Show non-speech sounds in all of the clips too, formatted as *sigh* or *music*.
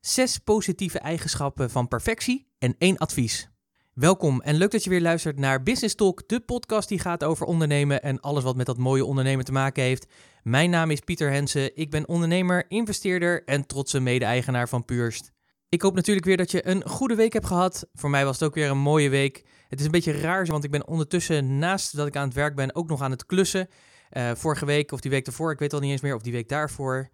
zes positieve eigenschappen van perfectie en één advies. Welkom en leuk dat je weer luistert naar Business Talk, de podcast die gaat over ondernemen en alles wat met dat mooie ondernemen te maken heeft. Mijn naam is Pieter Hensen, ik ben ondernemer, investeerder en trotse mede-eigenaar van Purst. Ik hoop natuurlijk weer dat je een goede week hebt gehad. Voor mij was het ook weer een mooie week. Het is een beetje raar, want ik ben ondertussen naast dat ik aan het werk ben ook nog aan het klussen. Uh, vorige week of die week daarvoor, ik weet al niet eens meer, of die week daarvoor.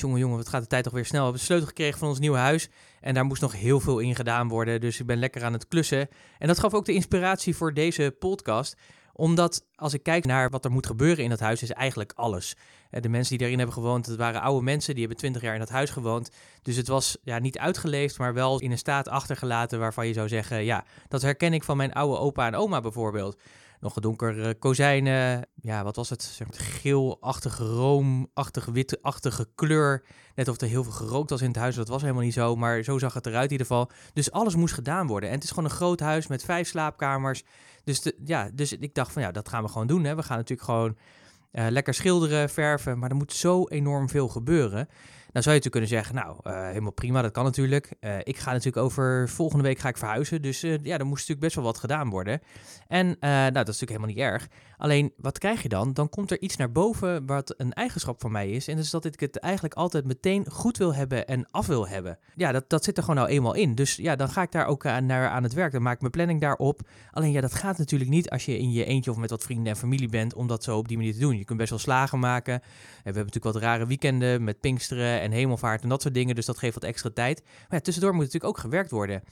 Jongen, jongen, wat gaat de tijd toch weer snel. We hebben de sleutel gekregen van ons nieuwe huis. En daar moest nog heel veel in gedaan worden. Dus ik ben lekker aan het klussen. En dat gaf ook de inspiratie voor deze podcast omdat als ik kijk naar wat er moet gebeuren in dat huis, is eigenlijk alles. De mensen die erin hebben gewoond, dat waren oude mensen, die hebben twintig jaar in dat huis gewoond. Dus het was ja, niet uitgeleefd, maar wel in een staat achtergelaten waarvan je zou zeggen, ja, dat herken ik van mijn oude opa en oma bijvoorbeeld nog een donkere kozijnen. Ja, wat was het? Zeg maar, geelachtige, roomachtige, witachtige kleur. Net of er heel veel gerookt was in het huis. Dat was helemaal niet zo, maar zo zag het eruit in ieder geval. Dus alles moest gedaan worden. En het is gewoon een groot huis met vijf slaapkamers. Dus, de, ja, dus ik dacht van ja, dat gaan we gewoon doen. Hè. We gaan natuurlijk gewoon uh, lekker schilderen, verven. Maar er moet zo enorm veel gebeuren. Nou zou je natuurlijk kunnen zeggen, nou, uh, helemaal prima, dat kan natuurlijk. Uh, ik ga natuurlijk over, volgende week ga ik verhuizen, dus uh, ja, er moest natuurlijk best wel wat gedaan worden. En nou, dat is natuurlijk helemaal niet erg. Alleen, wat krijg je dan? Dan komt er iets naar boven wat een eigenschap van mij is. En dat is dat ik het eigenlijk altijd meteen goed wil hebben en af wil hebben. Ja, dat, dat zit er gewoon nou eenmaal in. Dus ja, dan ga ik daar ook aan, naar aan het werk. Dan maak ik mijn planning daarop. Alleen ja, dat gaat natuurlijk niet als je in je eentje of met wat vrienden en familie bent, om dat zo op die manier te doen. Je kunt best wel slagen maken. En we hebben natuurlijk wat rare weekenden met Pinksteren en Hemelvaart en dat soort dingen. Dus dat geeft wat extra tijd. Maar ja, tussendoor moet natuurlijk ook gewerkt worden.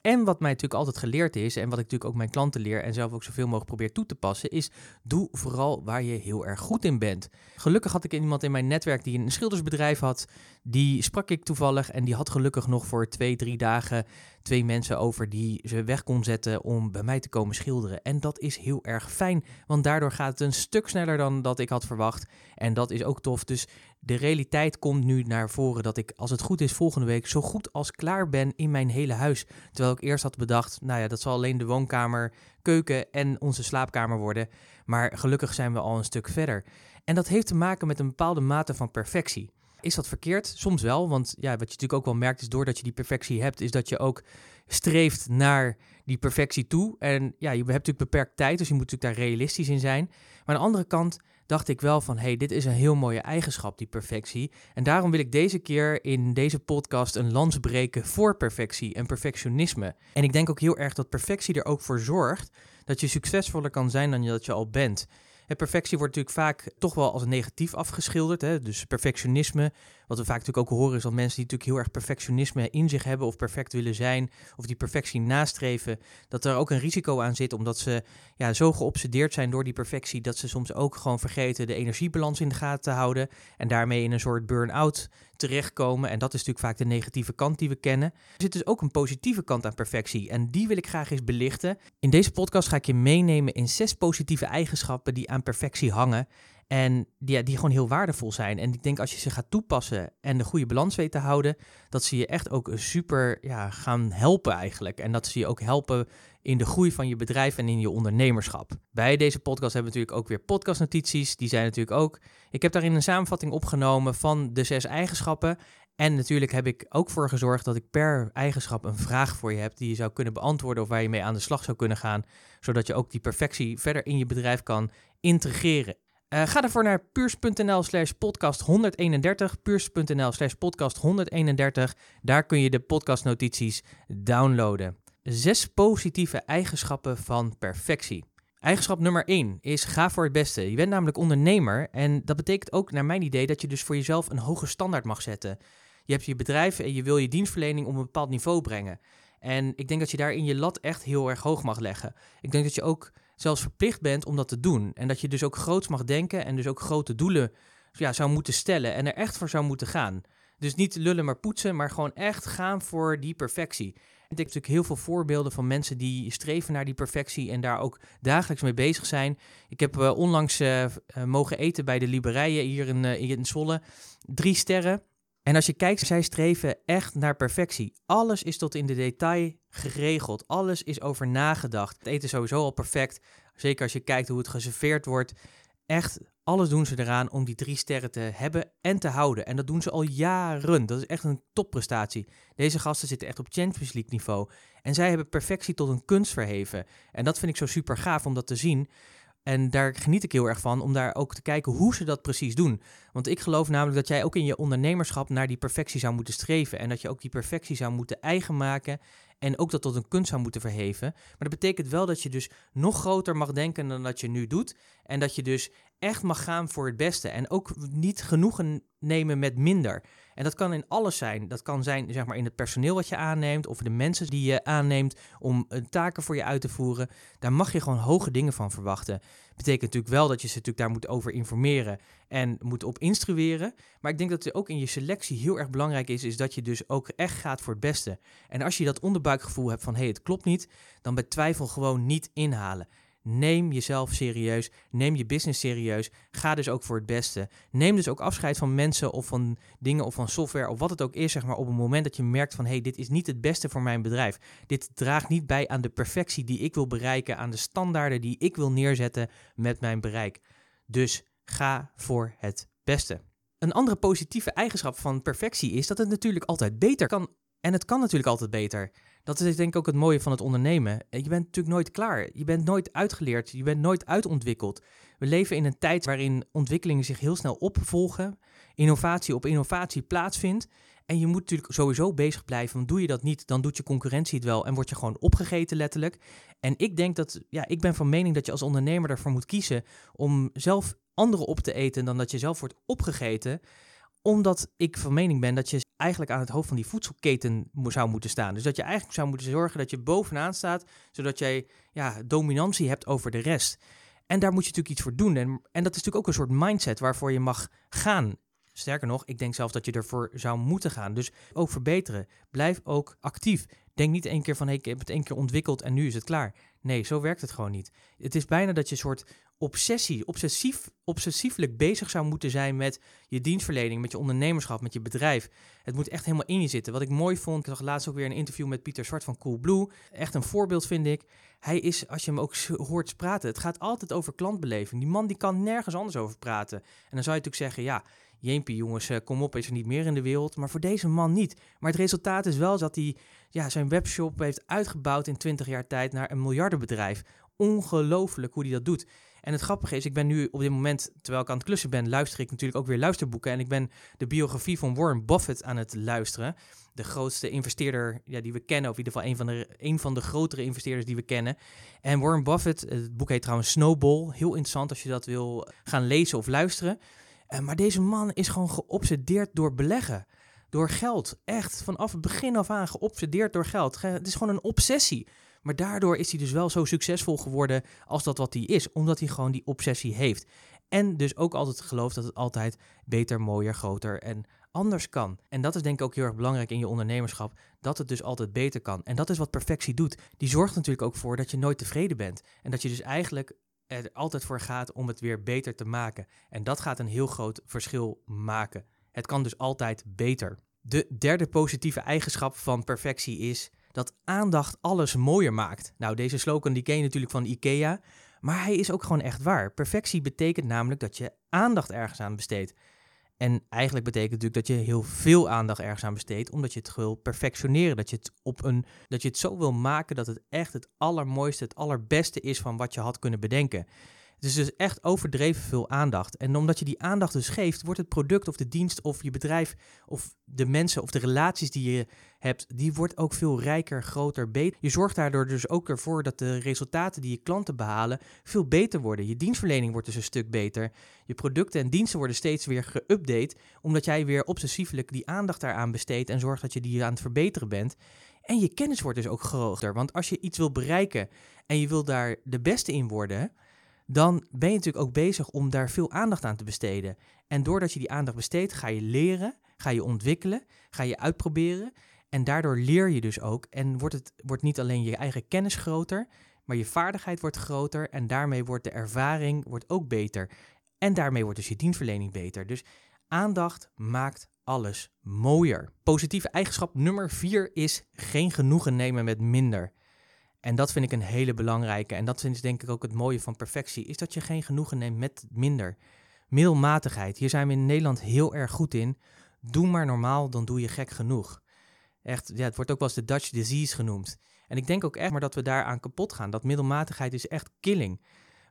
En wat mij natuurlijk altijd geleerd is, en wat ik natuurlijk ook mijn klanten leer en zelf ook zoveel mogelijk probeer toe te passen, is doe vooral waar je heel erg goed in bent. Gelukkig had ik iemand in mijn netwerk die een schildersbedrijf had. Die sprak ik toevallig en die had gelukkig nog voor twee, drie dagen twee mensen over die ze weg kon zetten om bij mij te komen schilderen. En dat is heel erg fijn, want daardoor gaat het een stuk sneller dan dat ik had verwacht. En dat is ook tof. Dus de realiteit komt nu naar voren dat ik, als het goed is, volgende week zo goed als klaar ben in mijn hele huis. Terwijl ik eerst had bedacht, nou ja, dat zal alleen de woonkamer, keuken en onze slaapkamer worden. Maar gelukkig zijn we al een stuk verder. En dat heeft te maken met een bepaalde mate van perfectie. Is dat verkeerd? Soms wel, want ja, wat je natuurlijk ook wel merkt is doordat je die perfectie hebt, is dat je ook streeft naar die perfectie toe. En ja, je hebt natuurlijk beperkt tijd, dus je moet natuurlijk daar realistisch in zijn. Maar aan de andere kant dacht ik wel van, hey, dit is een heel mooie eigenschap, die perfectie. En daarom wil ik deze keer in deze podcast een lans breken voor perfectie en perfectionisme. En ik denk ook heel erg dat perfectie er ook voor zorgt dat je succesvoller kan zijn dan dat je al bent perfectie wordt natuurlijk vaak toch wel als negatief afgeschilderd. Hè? Dus perfectionisme. Wat we vaak natuurlijk ook horen is dat mensen die natuurlijk heel erg perfectionisme in zich hebben of perfect willen zijn of die perfectie nastreven, dat er ook een risico aan zit omdat ze ja, zo geobsedeerd zijn door die perfectie dat ze soms ook gewoon vergeten de energiebalans in de gaten te houden en daarmee in een soort burn-out terechtkomen. En dat is natuurlijk vaak de negatieve kant die we kennen. Er zit dus ook een positieve kant aan perfectie. En die wil ik graag eens belichten. In deze podcast ga ik je meenemen in zes positieve eigenschappen die aan perfectie hangen. En die, die gewoon heel waardevol zijn. En ik denk als je ze gaat toepassen en de goede balans weet te houden, dat ze je echt ook super ja, gaan helpen eigenlijk. En dat ze je ook helpen in de groei van je bedrijf en in je ondernemerschap. Bij deze podcast hebben we natuurlijk ook weer podcastnotities. Die zijn natuurlijk ook. Ik heb daarin een samenvatting opgenomen van de zes eigenschappen. En natuurlijk heb ik ook voor gezorgd dat ik per eigenschap een vraag voor je heb die je zou kunnen beantwoorden of waar je mee aan de slag zou kunnen gaan, zodat je ook die perfectie verder in je bedrijf kan integreren. Uh, ga ervoor naar puurs.nl slash podcast 131, puurs.nl slash podcast 131. Daar kun je de podcastnotities downloaden. Zes positieve eigenschappen van perfectie. Eigenschap nummer 1 is ga voor het beste. Je bent namelijk ondernemer en dat betekent ook naar mijn idee dat je dus voor jezelf een hoge standaard mag zetten. Je hebt je bedrijf en je wil je dienstverlening op een bepaald niveau brengen. En ik denk dat je daarin je lat echt heel erg hoog mag leggen. Ik denk dat je ook zelfs verplicht bent om dat te doen. En dat je dus ook groots mag denken en dus ook grote doelen ja, zou moeten stellen en er echt voor zou moeten gaan. Dus niet lullen maar poetsen, maar gewoon echt gaan voor die perfectie. Ik heb natuurlijk heel veel voorbeelden van mensen die streven naar die perfectie en daar ook dagelijks mee bezig zijn. Ik heb uh, onlangs uh, mogen eten bij de Liberijen hier in, in Zwolle. Drie sterren. En als je kijkt, zij streven echt naar perfectie. Alles is tot in de detail geregeld. Alles is over nagedacht. Het eten is sowieso al perfect. Zeker als je kijkt hoe het geserveerd wordt. Echt, alles doen ze eraan om die drie sterren te hebben en te houden. En dat doen ze al jaren. Dat is echt een topprestatie. Deze gasten zitten echt op Champions League niveau. En zij hebben perfectie tot een kunst verheven. En dat vind ik zo super gaaf om dat te zien. En daar geniet ik heel erg van om daar ook te kijken hoe ze dat precies doen. Want ik geloof namelijk dat jij ook in je ondernemerschap naar die perfectie zou moeten streven. En dat je ook die perfectie zou moeten eigen maken. En ook dat tot een kunst zou moeten verheven. Maar dat betekent wel dat je dus nog groter mag denken dan dat je nu doet. En dat je dus echt mag gaan voor het beste. En ook niet genoegen nemen met minder. En dat kan in alles zijn. Dat kan zijn zeg maar, in het personeel wat je aanneemt, of de mensen die je aanneemt om eh, taken voor je uit te voeren. Daar mag je gewoon hoge dingen van verwachten. Betekent natuurlijk wel dat je ze natuurlijk daar moet over informeren en moet op instrueren. Maar ik denk dat het ook in je selectie heel erg belangrijk is, is dat je dus ook echt gaat voor het beste. En als je dat onderbuikgevoel hebt van hé, hey, het klopt niet, dan bij twijfel gewoon niet inhalen. Neem jezelf serieus. Neem je business serieus. Ga dus ook voor het beste. Neem dus ook afscheid van mensen of van dingen of van software of wat het ook is, zeg maar, op het moment dat je merkt van hé, hey, dit is niet het beste voor mijn bedrijf. Dit draagt niet bij aan de perfectie die ik wil bereiken, aan de standaarden die ik wil neerzetten met mijn bereik. Dus ga voor het beste. Een andere positieve eigenschap van perfectie is dat het natuurlijk altijd beter kan. En het kan natuurlijk altijd beter. Dat is denk ik ook het mooie van het ondernemen. Je bent natuurlijk nooit klaar. Je bent nooit uitgeleerd. Je bent nooit uitontwikkeld. We leven in een tijd waarin ontwikkelingen zich heel snel opvolgen. Innovatie op innovatie plaatsvindt. En je moet natuurlijk sowieso bezig blijven. Want doe je dat niet, dan doet je concurrentie het wel en word je gewoon opgegeten letterlijk. En ik denk dat, ja, ik ben van mening dat je als ondernemer ervoor moet kiezen om zelf anderen op te eten dan dat je zelf wordt opgegeten omdat ik van mening ben dat je eigenlijk aan het hoofd van die voedselketen zou moeten staan. Dus dat je eigenlijk zou moeten zorgen dat je bovenaan staat, zodat jij ja, dominantie hebt over de rest. En daar moet je natuurlijk iets voor doen. En, en dat is natuurlijk ook een soort mindset waarvoor je mag gaan. Sterker nog, ik denk zelfs dat je ervoor zou moeten gaan. Dus ook verbeteren. Blijf ook actief. Denk niet één keer van hey, ik heb het één keer ontwikkeld en nu is het klaar. Nee, zo werkt het gewoon niet. Het is bijna dat je een soort obsessie, obsessief, obsessieflijk bezig zou moeten zijn met je dienstverlening, met je ondernemerschap, met je bedrijf. Het moet echt helemaal in je zitten. Wat ik mooi vond, ik zag laatst ook weer een interview met Pieter Zwart van Coolblue. Echt een voorbeeld vind ik. Hij is, als je hem ook hoort praten, het gaat altijd over klantbeleving. Die man die kan nergens anders over praten. En dan zou je natuurlijk zeggen, ja, Jeempie jongens, eh, kom op, is er niet meer in de wereld. Maar voor deze man niet. Maar het resultaat is wel dat hij ja, zijn webshop heeft uitgebouwd in 20 jaar tijd naar een miljardenbedrijf. Ongelooflijk hoe hij dat doet. En het grappige is, ik ben nu op dit moment, terwijl ik aan het klussen ben, luister ik natuurlijk ook weer luisterboeken. En ik ben de biografie van Warren Buffett aan het luisteren. De grootste investeerder ja, die we kennen, of in ieder geval een van, de, een van de grotere investeerders die we kennen. En Warren Buffett, het boek heet trouwens Snowball. Heel interessant als je dat wil gaan lezen of luisteren. Uh, maar deze man is gewoon geobsedeerd door beleggen. Door geld. Echt vanaf het begin af aan geobsedeerd door geld. Het is gewoon een obsessie. Maar daardoor is hij dus wel zo succesvol geworden als dat wat hij is. Omdat hij gewoon die obsessie heeft. En dus ook altijd gelooft dat het altijd beter, mooier, groter en anders kan. En dat is denk ik ook heel erg belangrijk in je ondernemerschap. Dat het dus altijd beter kan. En dat is wat perfectie doet. Die zorgt natuurlijk ook voor dat je nooit tevreden bent. En dat je dus eigenlijk er altijd voor gaat om het weer beter te maken. En dat gaat een heel groot verschil maken. Het kan dus altijd beter. De derde positieve eigenschap van perfectie is dat aandacht alles mooier maakt. Nou, deze slogan die ken je natuurlijk van IKEA, maar hij is ook gewoon echt waar. Perfectie betekent namelijk dat je aandacht ergens aan besteedt. En eigenlijk betekent natuurlijk dat je heel veel aandacht ergens aan besteedt, omdat je het wil perfectioneren. Dat je het, op een, dat je het zo wil maken dat het echt het allermooiste, het allerbeste is van wat je had kunnen bedenken. Is dus echt overdreven veel aandacht. En omdat je die aandacht dus geeft, wordt het product of de dienst of je bedrijf of de mensen of de relaties die je hebt, die wordt ook veel rijker, groter, beter. Je zorgt daardoor dus ook ervoor dat de resultaten die je klanten behalen veel beter worden. Je dienstverlening wordt dus een stuk beter. Je producten en diensten worden steeds weer geüpdate, omdat jij weer obsessiefelijk die aandacht daaraan besteedt en zorgt dat je die aan het verbeteren bent. En je kennis wordt dus ook groter. Want als je iets wil bereiken en je wil daar de beste in worden, dan ben je natuurlijk ook bezig om daar veel aandacht aan te besteden. En doordat je die aandacht besteedt, ga je leren, ga je ontwikkelen, ga je uitproberen. En daardoor leer je dus ook en wordt, het, wordt niet alleen je eigen kennis groter, maar je vaardigheid wordt groter en daarmee wordt de ervaring wordt ook beter. En daarmee wordt dus je dienstverlening beter. Dus aandacht maakt alles mooier. Positieve eigenschap nummer vier is geen genoegen nemen met minder. En dat vind ik een hele belangrijke. En dat is denk ik ook het mooie van perfectie, is dat je geen genoegen neemt met minder. Middelmatigheid, hier zijn we in Nederland heel erg goed in. Doe maar normaal, dan doe je gek genoeg. Echt, ja, het wordt ook wel eens de Dutch disease genoemd. En ik denk ook echt maar dat we daaraan kapot gaan. Dat middelmatigheid is echt killing.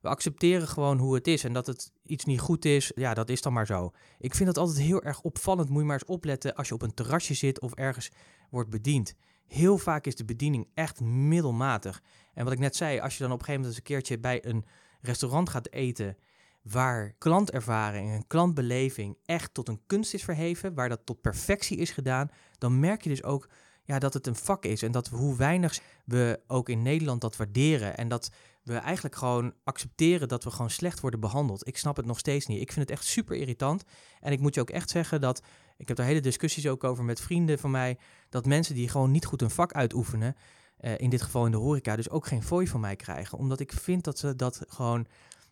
We accepteren gewoon hoe het is en dat het iets niet goed is, ja, dat is dan maar zo. Ik vind dat altijd heel erg opvallend. Moet je maar eens opletten als je op een terrasje zit of ergens wordt bediend. Heel vaak is de bediening echt middelmatig. En wat ik net zei, als je dan op een gegeven moment eens een keertje bij een restaurant gaat eten waar klantervaring en klantbeleving echt tot een kunst is verheven, waar dat tot perfectie is gedaan, dan merk je dus ook ja, dat het een vak is en dat hoe weinig we ook in Nederland dat waarderen en dat we eigenlijk gewoon accepteren dat we gewoon slecht worden behandeld. Ik snap het nog steeds niet. Ik vind het echt super irritant en ik moet je ook echt zeggen dat ik heb daar hele discussies ook over met vrienden van mij, dat mensen die gewoon niet goed een vak uitoefenen, uh, in dit geval in de horeca, dus ook geen fooi van mij krijgen, omdat ik vind dat ze dat gewoon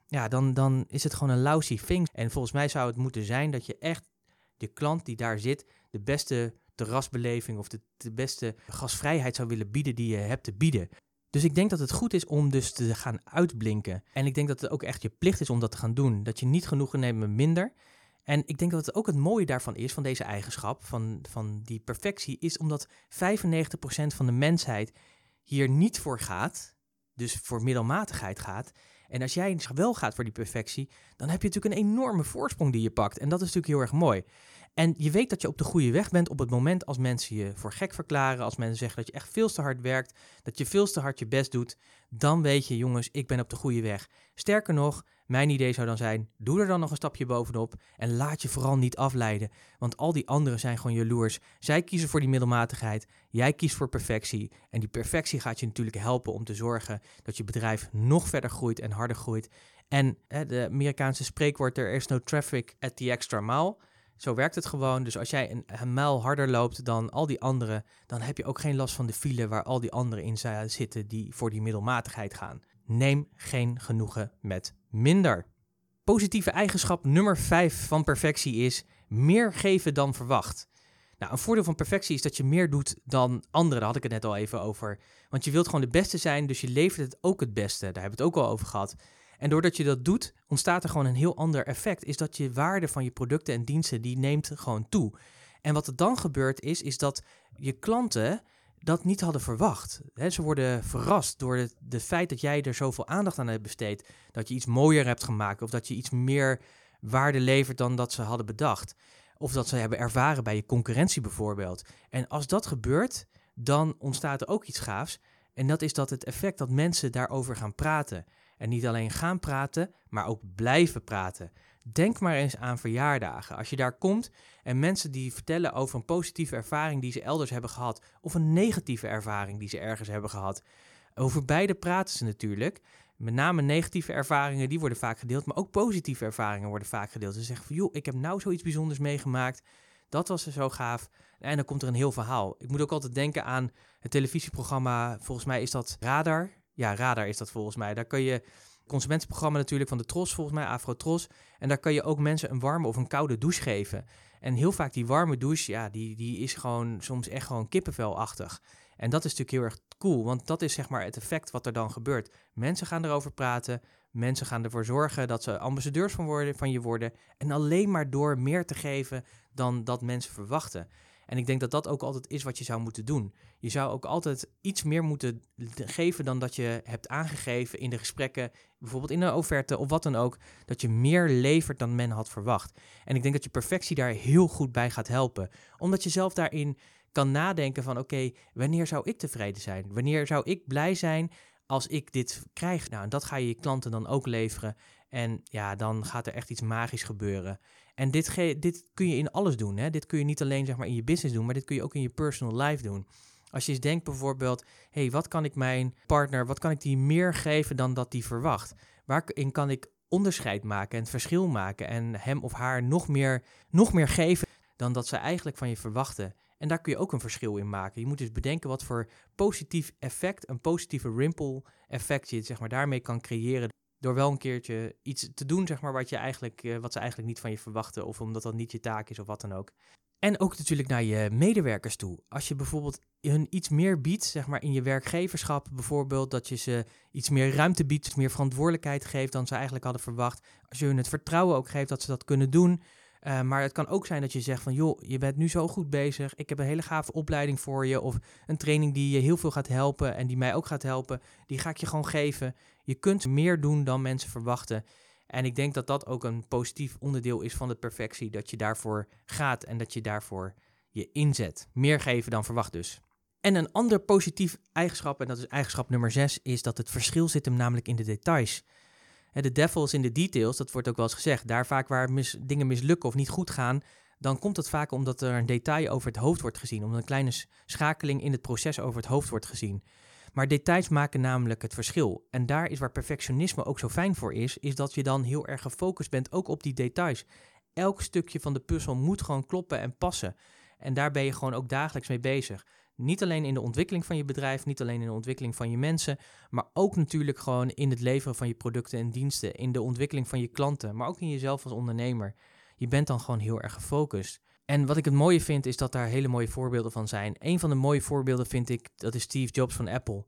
ja, dan, dan is het gewoon een lousy thing. En volgens mij zou het moeten zijn dat je echt de klant die daar zit, de beste terrasbeleving of de, de beste gasvrijheid zou willen bieden die je hebt te bieden. Dus ik denk dat het goed is om dus te gaan uitblinken. En ik denk dat het ook echt je plicht is om dat te gaan doen. Dat je niet genoegen neemt met minder. En ik denk dat het ook het mooie daarvan is, van deze eigenschap, van, van die perfectie, is omdat 95% van de mensheid hier niet voor gaat, dus voor middelmatigheid gaat. En als jij wel gaat voor die perfectie, dan heb je natuurlijk een enorme voorsprong die je pakt. En dat is natuurlijk heel erg mooi. En je weet dat je op de goede weg bent op het moment als mensen je voor gek verklaren, als mensen zeggen dat je echt veel te hard werkt, dat je veel te hard je best doet, dan weet je, jongens, ik ben op de goede weg. Sterker nog, mijn idee zou dan zijn: doe er dan nog een stapje bovenop en laat je vooral niet afleiden. Want al die anderen zijn gewoon jaloers. Zij kiezen voor die middelmatigheid, jij kiest voor perfectie. En die perfectie gaat je natuurlijk helpen om te zorgen dat je bedrijf nog verder groeit en harder groeit. En de Amerikaanse spreekwoord: er is no traffic at the extra mile. Zo werkt het gewoon. Dus als jij een, mijl harder loopt dan al die anderen, dan heb je ook geen last van de file waar al die anderen in zitten die voor die middelmatigheid gaan. Neem geen genoegen met minder. Positieve eigenschap nummer 5 van perfectie is meer geven dan verwacht. Nou, een voordeel van perfectie is dat je meer doet dan anderen. Daar had ik het net al even over. Want je wilt gewoon de beste zijn, dus je levert het ook het beste. Daar hebben we het ook al over gehad. En doordat je dat doet, ontstaat er gewoon een heel ander effect. Is dat je waarde van je producten en diensten, die neemt gewoon toe. En wat er dan gebeurt is, is dat je klanten dat niet hadden verwacht. ze worden verrast door het de feit dat jij er zoveel aandacht aan hebt besteed. Dat je iets mooier hebt gemaakt of dat je iets meer waarde levert dan dat ze hadden bedacht. Of dat ze hebben ervaren bij je concurrentie bijvoorbeeld. En als dat gebeurt, dan ontstaat er ook iets gaafs. En dat is dat het effect dat mensen daarover gaan praten. En niet alleen gaan praten, maar ook blijven praten. Denk maar eens aan verjaardagen. Als je daar komt en mensen die vertellen over een positieve ervaring die ze elders hebben gehad, of een negatieve ervaring die ze ergens hebben gehad. Over beide praten ze natuurlijk. Met name negatieve ervaringen, die worden vaak gedeeld, maar ook positieve ervaringen worden vaak gedeeld. Ze zeggen van, joh, ik heb nou zoiets bijzonders meegemaakt. Dat was zo gaaf. En dan komt er een heel verhaal. Ik moet ook altijd denken aan het televisieprogramma, volgens mij is dat Radar. Ja, Radar is dat volgens mij. Daar kun je consumentenprogramma natuurlijk van de Tros, volgens mij, Afro Tros. En daar kan je ook mensen een warme of een koude douche geven. En heel vaak die warme douche, ja, die, die is gewoon soms echt gewoon kippenvelachtig. En dat is natuurlijk heel erg cool, want dat is zeg maar het effect wat er dan gebeurt. Mensen gaan erover praten, mensen gaan ervoor zorgen dat ze ambassadeurs van, worden, van je worden. En alleen maar door meer te geven dan dat mensen verwachten. En ik denk dat dat ook altijd is wat je zou moeten doen. Je zou ook altijd iets meer moeten geven dan dat je hebt aangegeven in de gesprekken, bijvoorbeeld in een offerte of wat dan ook, dat je meer levert dan men had verwacht. En ik denk dat je perfectie daar heel goed bij gaat helpen, omdat je zelf daarin kan nadenken van oké, wanneer zou ik tevreden zijn? Wanneer zou ik blij zijn als ik dit krijg? Nou, en dat ga je je klanten dan ook leveren. En ja, dan gaat er echt iets magisch gebeuren. En dit, dit kun je in alles doen. Hè? Dit kun je niet alleen zeg maar, in je business doen, maar dit kun je ook in je personal life doen. Als je eens denkt bijvoorbeeld, hey, wat kan ik mijn partner, wat kan ik die meer geven dan dat die verwacht? waarin kan ik onderscheid maken en verschil maken en hem of haar nog meer, nog meer geven dan dat ze eigenlijk van je verwachten. En daar kun je ook een verschil in maken. Je moet dus bedenken wat voor positief effect, een positieve ripple effect je zeg maar, daarmee kan creëren. Door wel een keertje iets te doen, zeg maar, wat, je eigenlijk, eh, wat ze eigenlijk niet van je verwachten. Of omdat dat niet je taak is of wat dan ook. En ook natuurlijk naar je medewerkers toe. Als je bijvoorbeeld hun iets meer biedt, zeg maar in je werkgeverschap bijvoorbeeld, dat je ze iets meer ruimte biedt, meer verantwoordelijkheid geeft dan ze eigenlijk hadden verwacht. Als je hun het vertrouwen ook geeft dat ze dat kunnen doen. Uh, maar het kan ook zijn dat je zegt van, joh, je bent nu zo goed bezig. Ik heb een hele gave opleiding voor je. Of een training die je heel veel gaat helpen en die mij ook gaat helpen. Die ga ik je gewoon geven. Je kunt meer doen dan mensen verwachten. En ik denk dat dat ook een positief onderdeel is van de perfectie. Dat je daarvoor gaat en dat je daarvoor je inzet. Meer geven dan verwacht dus. En een ander positief eigenschap, en dat is eigenschap nummer 6, is dat het verschil zit hem namelijk in de details. De devil is in de details, dat wordt ook wel eens gezegd. Daar vaak waar dingen mislukken of niet goed gaan, dan komt het vaak omdat er een detail over het hoofd wordt gezien. Omdat een kleine schakeling in het proces over het hoofd wordt gezien. Maar details maken namelijk het verschil. En daar is waar perfectionisme ook zo fijn voor is, is dat je dan heel erg gefocust bent ook op die details. Elk stukje van de puzzel moet gewoon kloppen en passen. En daar ben je gewoon ook dagelijks mee bezig. Niet alleen in de ontwikkeling van je bedrijf, niet alleen in de ontwikkeling van je mensen, maar ook natuurlijk gewoon in het leveren van je producten en diensten, in de ontwikkeling van je klanten, maar ook in jezelf als ondernemer. Je bent dan gewoon heel erg gefocust. En wat ik het mooie vind, is dat daar hele mooie voorbeelden van zijn. Een van de mooie voorbeelden vind ik, dat is Steve Jobs van Apple.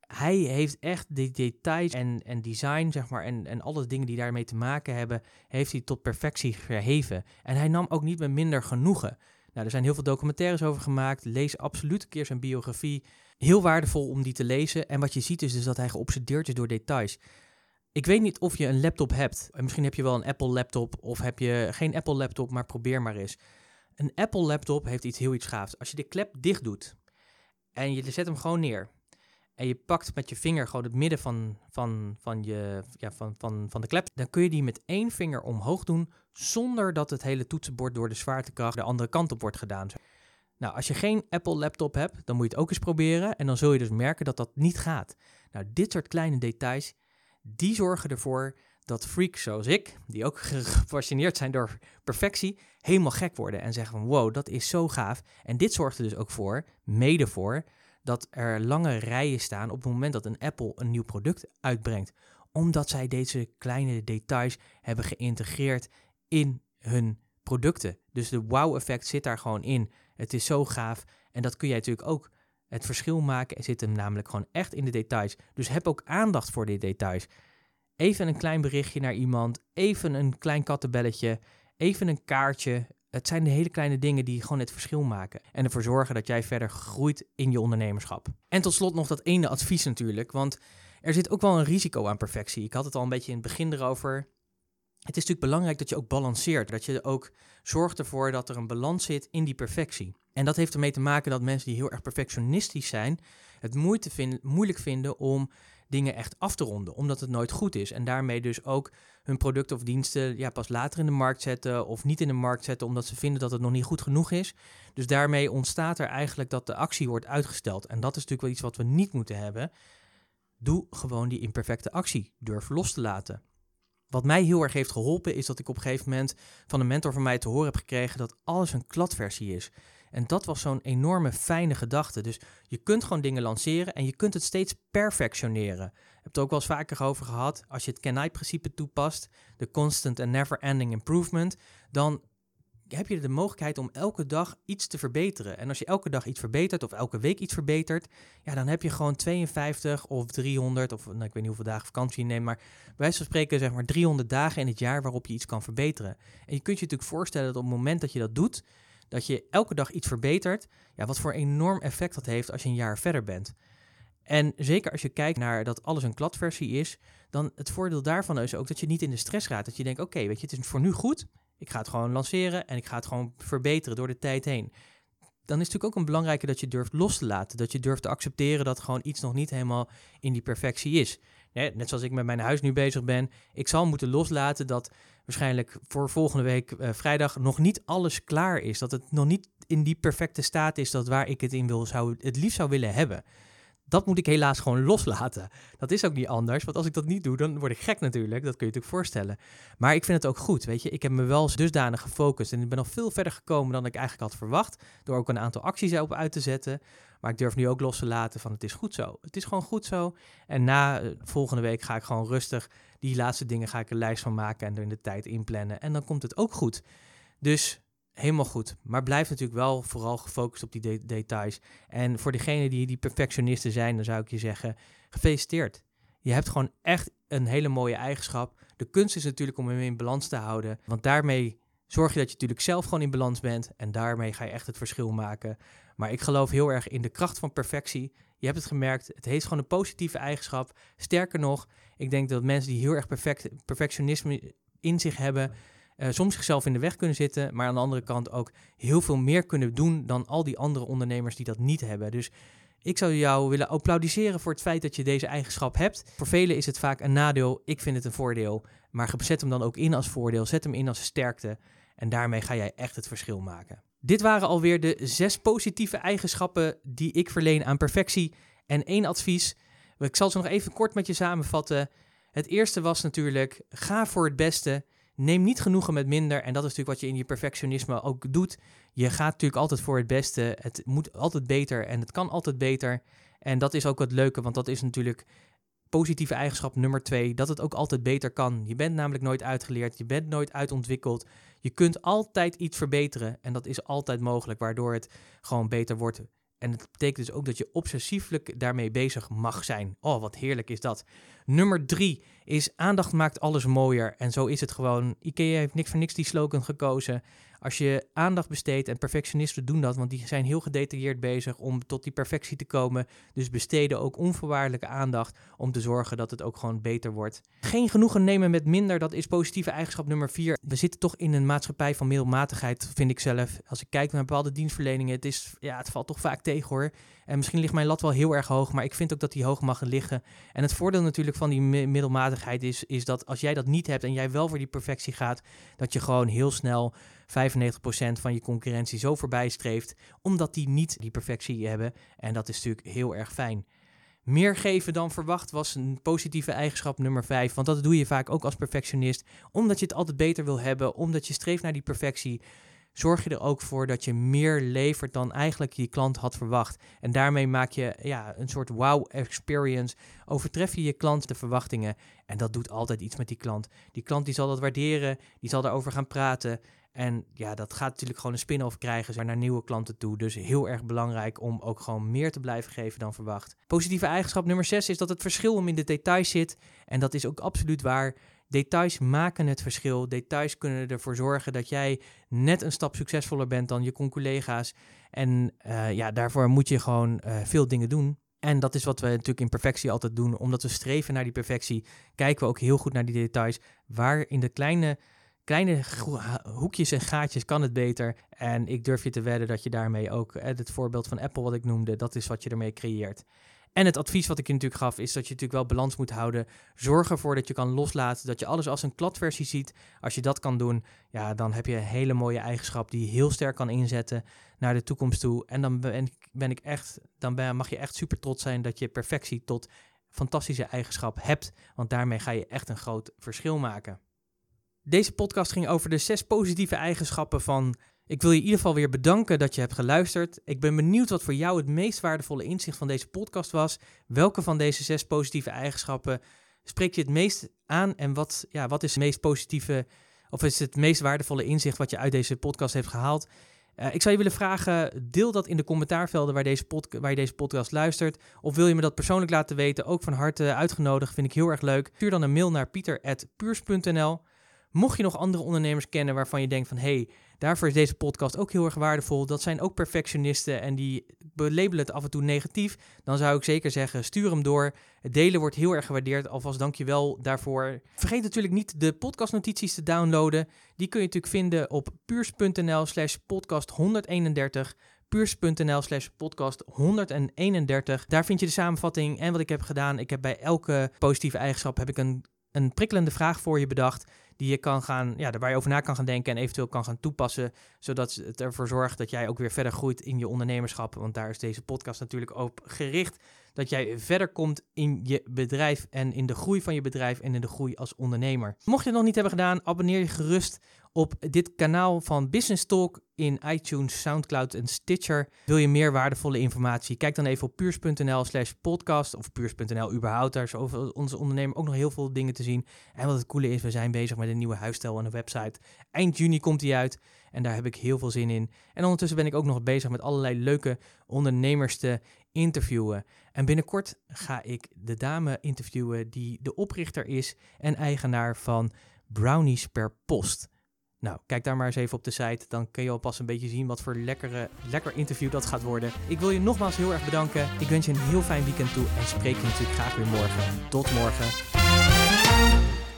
Hij heeft echt de details en, en design, zeg maar, en, en alle dingen die daarmee te maken hebben, heeft hij tot perfectie verheven. En hij nam ook niet met minder genoegen. Nou, er zijn heel veel documentaires over gemaakt. Lees absoluut een keer zijn biografie. Heel waardevol om die te lezen. En wat je ziet is dus dat hij geobsedeerd is door details. Ik weet niet of je een laptop hebt. Misschien heb je wel een Apple laptop of heb je geen Apple laptop, maar probeer maar eens. Een Apple laptop heeft iets heel iets gaafs. Als je de klep dicht doet en je zet hem gewoon neer en je pakt met je vinger gewoon het midden van, van, van, je, ja, van, van, van de klep, dan kun je die met één vinger omhoog doen zonder dat het hele toetsenbord door de zwaartekracht de andere kant op wordt gedaan. Nou, als je geen Apple laptop hebt, dan moet je het ook eens proberen en dan zul je dus merken dat dat niet gaat. Nou, dit soort kleine details, die zorgen ervoor dat freaks zoals ik, die ook *laughs* gefascineerd zijn door perfectie, helemaal gek worden en zeggen van wow, dat is zo gaaf. En dit zorgt er dus ook voor, mede voor, dat er lange rijen staan op het moment dat een Apple een nieuw product uitbrengt. Omdat zij deze kleine details hebben geïntegreerd in hun producten. Dus de wow-effect zit daar gewoon in. Het is zo gaaf. En dat kun jij natuurlijk ook. Het verschil maken zit hem namelijk gewoon echt in de details. Dus heb ook aandacht voor die details. Even een klein berichtje naar iemand. Even een klein kattenbelletje. Even een kaartje. Het zijn de hele kleine dingen die gewoon het verschil maken. En ervoor zorgen dat jij verder groeit in je ondernemerschap. En tot slot nog dat ene advies natuurlijk. Want er zit ook wel een risico aan perfectie. Ik had het al een beetje in het begin erover. Het is natuurlijk belangrijk dat je ook balanceert. Dat je ook zorgt ervoor dat er een balans zit in die perfectie. En dat heeft ermee te maken dat mensen die heel erg perfectionistisch zijn, het moeilijk vinden om dingen echt af te ronden, omdat het nooit goed is. En daarmee dus ook hun producten of diensten ja, pas later in de markt zetten of niet in de markt zetten, omdat ze vinden dat het nog niet goed genoeg is. Dus daarmee ontstaat er eigenlijk dat de actie wordt uitgesteld. En dat is natuurlijk wel iets wat we niet moeten hebben. Doe gewoon die imperfecte actie. Durf los te laten. Wat mij heel erg heeft geholpen is dat ik op een gegeven moment van een mentor van mij te horen heb gekregen dat alles een kladversie is. En dat was zo'n enorme fijne gedachte. Dus je kunt gewoon dingen lanceren en je kunt het steeds perfectioneren. Ik heb het ook wel eens vaker over gehad. Als je het Kenai-principe toepast, de constant and never-ending improvement, dan heb je de mogelijkheid om elke dag iets te verbeteren. En als je elke dag iets verbetert of elke week iets verbetert, ja, dan heb je gewoon 52 of 300 of nou, ik weet niet hoeveel dagen vakantie je neemt, maar bij spreken zeg maar 300 dagen in het jaar waarop je iets kan verbeteren. En je kunt je natuurlijk voorstellen dat op het moment dat je dat doet, dat je elke dag iets verbetert, ja, wat voor enorm effect dat heeft als je een jaar verder bent. En zeker als je kijkt naar dat alles een kladversie is, dan het voordeel daarvan is ook dat je niet in de stress raakt. Dat je denkt, oké, weet je, het is voor nu goed. Ik ga het gewoon lanceren en ik ga het gewoon verbeteren door de tijd heen. Dan is het natuurlijk ook een belangrijke dat je durft los te laten. Dat je durft te accepteren dat gewoon iets nog niet helemaal in die perfectie is. Net zoals ik met mijn huis nu bezig ben. Ik zal moeten loslaten dat waarschijnlijk voor volgende week uh, vrijdag nog niet alles klaar is. Dat het nog niet in die perfecte staat is dat waar ik het in wil, zou, het liefst zou willen hebben. Dat moet ik helaas gewoon *laughs* loslaten. Dat is ook niet anders, want als ik dat niet doe, dan word ik gek natuurlijk. Dat kun je natuurlijk voorstellen. Maar ik vind het ook goed, weet je. Ik heb me wel dusdanig gefocust en ik ben al veel verder gekomen dan ik eigenlijk had verwacht. Door ook een aantal acties erop uit te zetten. Maar ik durf nu ook los te laten van het is goed zo. Het is gewoon goed zo. En na eh, volgende week ga ik gewoon rustig die laatste dingen ga ik een lijst van maken en er in de tijd inplannen. En dan komt het ook goed. Dus helemaal goed. Maar blijf natuurlijk wel vooral gefocust op die details. En voor degenen die, die perfectionisten zijn, dan zou ik je zeggen, gefeliciteerd. Je hebt gewoon echt een hele mooie eigenschap. De kunst is natuurlijk om hem in balans te houden. Want daarmee zorg je dat je natuurlijk zelf gewoon in balans bent. En daarmee ga je echt het verschil maken. Maar ik geloof heel erg in de kracht van perfectie. Je hebt het gemerkt, het heeft gewoon een positieve eigenschap. Sterker nog, ik denk dat mensen die heel erg perfect, perfectionisme in zich hebben, uh, soms zichzelf in de weg kunnen zitten, maar aan de andere kant ook heel veel meer kunnen doen dan al die andere ondernemers die dat niet hebben. Dus ik zou jou willen applaudisseren voor het feit dat je deze eigenschap hebt. Voor velen is het vaak een nadeel, ik vind het een voordeel. Maar zet hem dan ook in als voordeel, zet hem in als sterkte. En daarmee ga jij echt het verschil maken. Dit waren alweer de zes positieve eigenschappen die ik verleen aan perfectie. En één advies. Ik zal ze nog even kort met je samenvatten. Het eerste was natuurlijk: ga voor het beste. Neem niet genoegen met minder. En dat is natuurlijk wat je in je perfectionisme ook doet. Je gaat natuurlijk altijd voor het beste. Het moet altijd beter en het kan altijd beter. En dat is ook het leuke, want dat is natuurlijk positieve eigenschap nummer twee: dat het ook altijd beter kan. Je bent namelijk nooit uitgeleerd, je bent nooit uitontwikkeld. Je kunt altijd iets verbeteren en dat is altijd mogelijk, waardoor het gewoon beter wordt. En het betekent dus ook dat je obsessieflijk daarmee bezig mag zijn. Oh, wat heerlijk is dat. Nummer drie is aandacht maakt alles mooier. En zo is het gewoon. IKEA heeft niks voor niks die slogan gekozen. Als je aandacht besteedt, en perfectionisten doen dat, want die zijn heel gedetailleerd bezig om tot die perfectie te komen. Dus besteden ook onvoorwaardelijke aandacht om te zorgen dat het ook gewoon beter wordt. Geen genoegen nemen met minder, dat is positieve eigenschap nummer vier. We zitten toch in een maatschappij van middelmatigheid, vind ik zelf. Als ik kijk naar bepaalde dienstverleningen, het, is, ja, het valt toch vaak tegen hoor. En misschien ligt mijn lat wel heel erg hoog, maar ik vind ook dat die hoog mag liggen. En het voordeel natuurlijk van die middelmatigheid is, is dat als jij dat niet hebt en jij wel voor die perfectie gaat, dat je gewoon heel snel 95% van je concurrentie zo voorbij streeft, omdat die niet die perfectie hebben. En dat is natuurlijk heel erg fijn. Meer geven dan verwacht was een positieve eigenschap nummer 5. Want dat doe je vaak ook als perfectionist. Omdat je het altijd beter wil hebben. Omdat je streeft naar die perfectie zorg je er ook voor dat je meer levert dan eigenlijk je klant had verwacht. En daarmee maak je ja, een soort wow experience. Overtref je je klant de verwachtingen. En dat doet altijd iets met die klant. Die klant die zal dat waarderen, die zal daarover gaan praten. En ja, dat gaat natuurlijk gewoon een spin-off krijgen naar nieuwe klanten toe. Dus heel erg belangrijk om ook gewoon meer te blijven geven dan verwacht. Positieve eigenschap nummer 6 is dat het verschil om in de details zit. En dat is ook absoluut waar. Details maken het verschil. Details kunnen ervoor zorgen dat jij net een stap succesvoller bent dan je collega's. En uh, ja, daarvoor moet je gewoon uh, veel dingen doen. En dat is wat we natuurlijk in perfectie altijd doen. Omdat we streven naar die perfectie, kijken we ook heel goed naar die details. Waar in de kleine, kleine hoekjes en gaatjes kan het beter. En ik durf je te wedden dat je daarmee ook, eh, het voorbeeld van Apple wat ik noemde, dat is wat je ermee creëert. En het advies wat ik je natuurlijk gaf, is dat je natuurlijk wel balans moet houden. Zorg ervoor dat je kan loslaten, dat je alles als een kladversie ziet. Als je dat kan doen, ja, dan heb je een hele mooie eigenschap die je heel sterk kan inzetten naar de toekomst toe. En dan ben ik, echt, dan mag je echt super trots zijn dat je perfectie tot fantastische eigenschap hebt. Want daarmee ga je echt een groot verschil maken. Deze podcast ging over de zes positieve eigenschappen van ik wil je in ieder geval weer bedanken dat je hebt geluisterd. Ik ben benieuwd wat voor jou het meest waardevolle inzicht van deze podcast was. Welke van deze zes positieve eigenschappen spreekt je het meest aan en wat, ja, wat is het meest positieve of is het meest waardevolle inzicht wat je uit deze podcast heeft gehaald? Uh, ik zou je willen vragen, deel dat in de commentaarvelden waar, deze waar je deze podcast luistert. Of wil je me dat persoonlijk laten weten, ook van harte uitgenodigd, vind ik heel erg leuk. Stuur dan een mail naar pieter.puurs.nl. Mocht je nog andere ondernemers kennen waarvan je denkt van... hey, daarvoor is deze podcast ook heel erg waardevol. Dat zijn ook perfectionisten en die labelen het af en toe negatief. Dan zou ik zeker zeggen, stuur hem door. Het delen wordt heel erg gewaardeerd. Alvast dank je wel daarvoor. Vergeet natuurlijk niet de podcastnotities te downloaden. Die kun je natuurlijk vinden op puurs.nl slash podcast 131 puurs.nl slash podcast 131. Daar vind je de samenvatting en wat ik heb gedaan. Ik heb bij elke positieve eigenschap heb ik een, een prikkelende vraag voor je bedacht die je kan gaan, ja, waar je over na kan gaan denken en eventueel kan gaan toepassen, zodat het ervoor zorgt dat jij ook weer verder groeit in je ondernemerschap. Want daar is deze podcast natuurlijk op gericht. Dat jij verder komt in je bedrijf en in de groei van je bedrijf en in de groei als ondernemer. Mocht je het nog niet hebben gedaan, abonneer je gerust op dit kanaal van Business Talk in iTunes, SoundCloud en Stitcher. Wil je meer waardevolle informatie? Kijk dan even op puurs.nl slash podcast of puurs.nl überhaupt. Daar is over onze ondernemer ook nog heel veel dingen te zien. En wat het coole is, we zijn bezig met een nieuwe huisstijl en een website. Eind juni komt die uit en daar heb ik heel veel zin in. En ondertussen ben ik ook nog bezig met allerlei leuke ondernemers te interviewen. En binnenkort ga ik de dame interviewen die de oprichter is en eigenaar van Brownies per Post. Nou, kijk daar maar eens even op de site. Dan kun je alpas een beetje zien wat voor lekkere, lekker interview dat gaat worden. Ik wil je nogmaals heel erg bedanken. Ik wens je een heel fijn weekend toe en spreek je natuurlijk graag weer morgen. Tot morgen.